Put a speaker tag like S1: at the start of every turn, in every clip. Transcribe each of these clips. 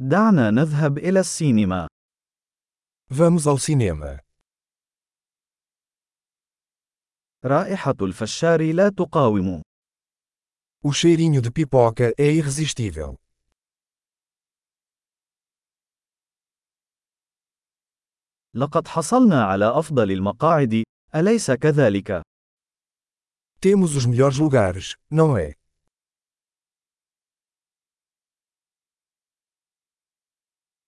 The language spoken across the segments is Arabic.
S1: دعنا نذهب إلى السينما.
S2: Vamos ao cinema.
S1: رائحة الفشار لا تقاوم.
S2: O cheirinho de pipoca é irresistível.
S1: لقد حصلنا على أفضل المقاعد، أليس كذلك؟
S2: Temos os melhores lugares, não é?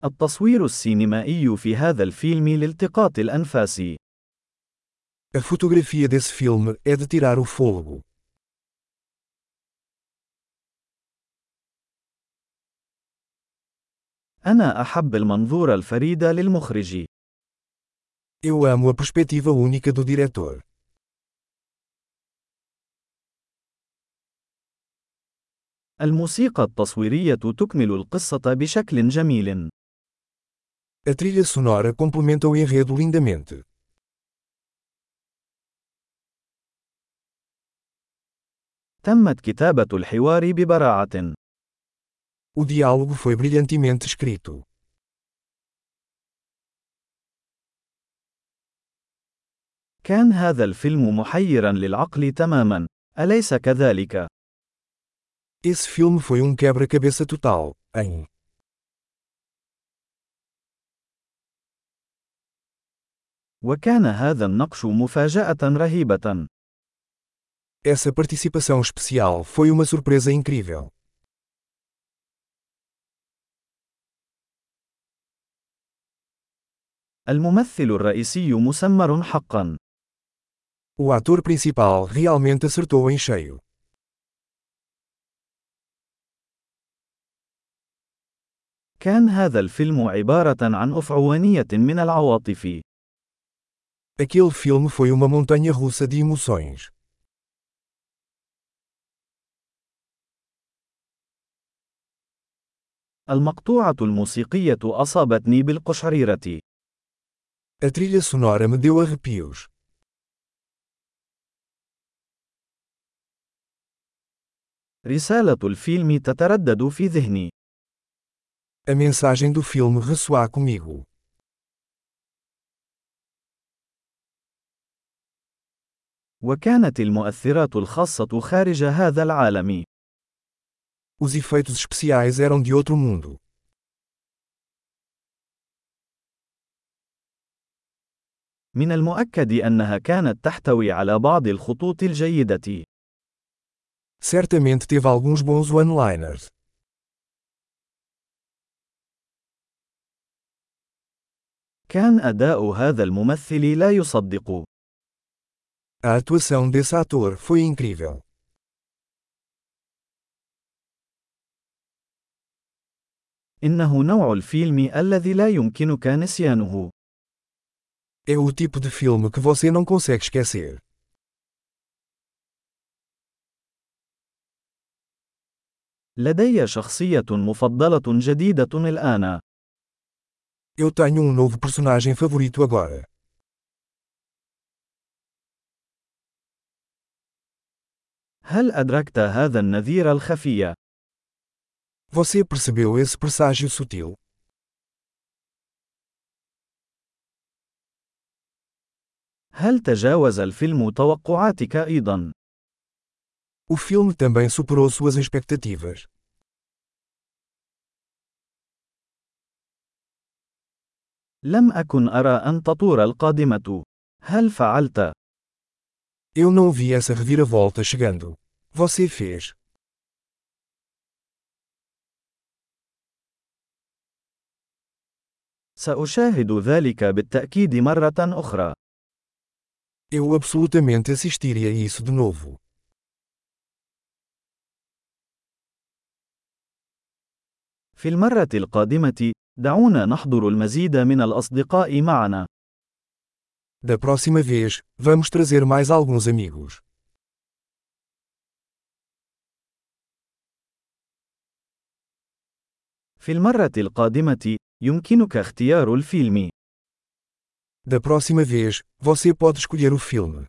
S1: التصوير السينمائي في هذا الفيلم لالتقاط الأنفاس.
S2: A fotografia desse filme é de tirar o fôlego.
S1: أنا أحب المنظور الفريد للمخرج.
S2: Eu amo a perspectiva única do diretor.
S1: الموسيقى التصويرية تكمل القصة بشكل جميل.
S2: A trilha sonora complementa o enredo lindamente.
S1: تمت كتابة الحوار ببراعة.
S2: O diálogo foi brilhantemente escrito.
S1: كان هذا الفيلم محيرا للعقل تماما، أليس كذلك؟
S2: Esse filme foi um quebra-cabeça total, hein?
S1: وكان هذا النقش مفاجأة رهيبة.
S2: Essa participação especial foi uma surpresa incrível.
S1: الممثل الرئيسي مسمر حقا.
S2: O ator principal realmente acertou em cheio.
S1: كان هذا الفيلم عبارة عن أفعوانية من العواطف.
S2: Aquele filme foi uma montanha russa de emoções.
S1: المقطوعة الموسيقية أصابتني بالقشعريرة.
S2: A trilha sonora me deu arrepios.
S1: رسالة الفيلم تتردد في ذهني.
S2: A mensagem do filme ressoa comigo.
S1: وكانت المؤثرات الخاصة خارج هذا العالم.
S2: Os efeitos especiais eram de outro mundo.
S1: من المؤكد أنها كانت تحتوي على بعض الخطوط الجيدة.
S2: Certamente teve alguns bons one-liners.
S1: كان أداء هذا الممثل لا يصدق.
S2: A atuação desse ator foi incrível.
S1: إنه نوع الفيلم الذي لا يمكنك نسيانه.
S2: É o tipo de filme que você não consegue esquecer.
S1: لدي شخصية مفضلة جديدة الآن.
S2: Eu tenho um novo personagem favorito agora.
S1: هل أدركت هذا النذير الخفي؟
S2: Você percebeu esse presságio sutil?
S1: هل تجاوز الفيلم توقعاتك أيضا؟
S2: O filme também superou suas expectativas.
S1: لم أكن أرى أن تطور القادمة. هل فعلت؟
S2: Eu não vi essa reviravolta chegando. Você fez.
S1: سأشاهد ذلك بالتأكيد مرة أخرى.
S2: Eu absolutamente assistiria isso de novo.
S1: في المرة القادمة، دعونا نحضر المزيد من الأصدقاء معنا.
S2: Da próxima vez, vamos trazer mais alguns amigos.
S1: في المرة القادمة، يمكنك اختيار الفيلم.
S2: Da próxima vez, você pode escolher o filme.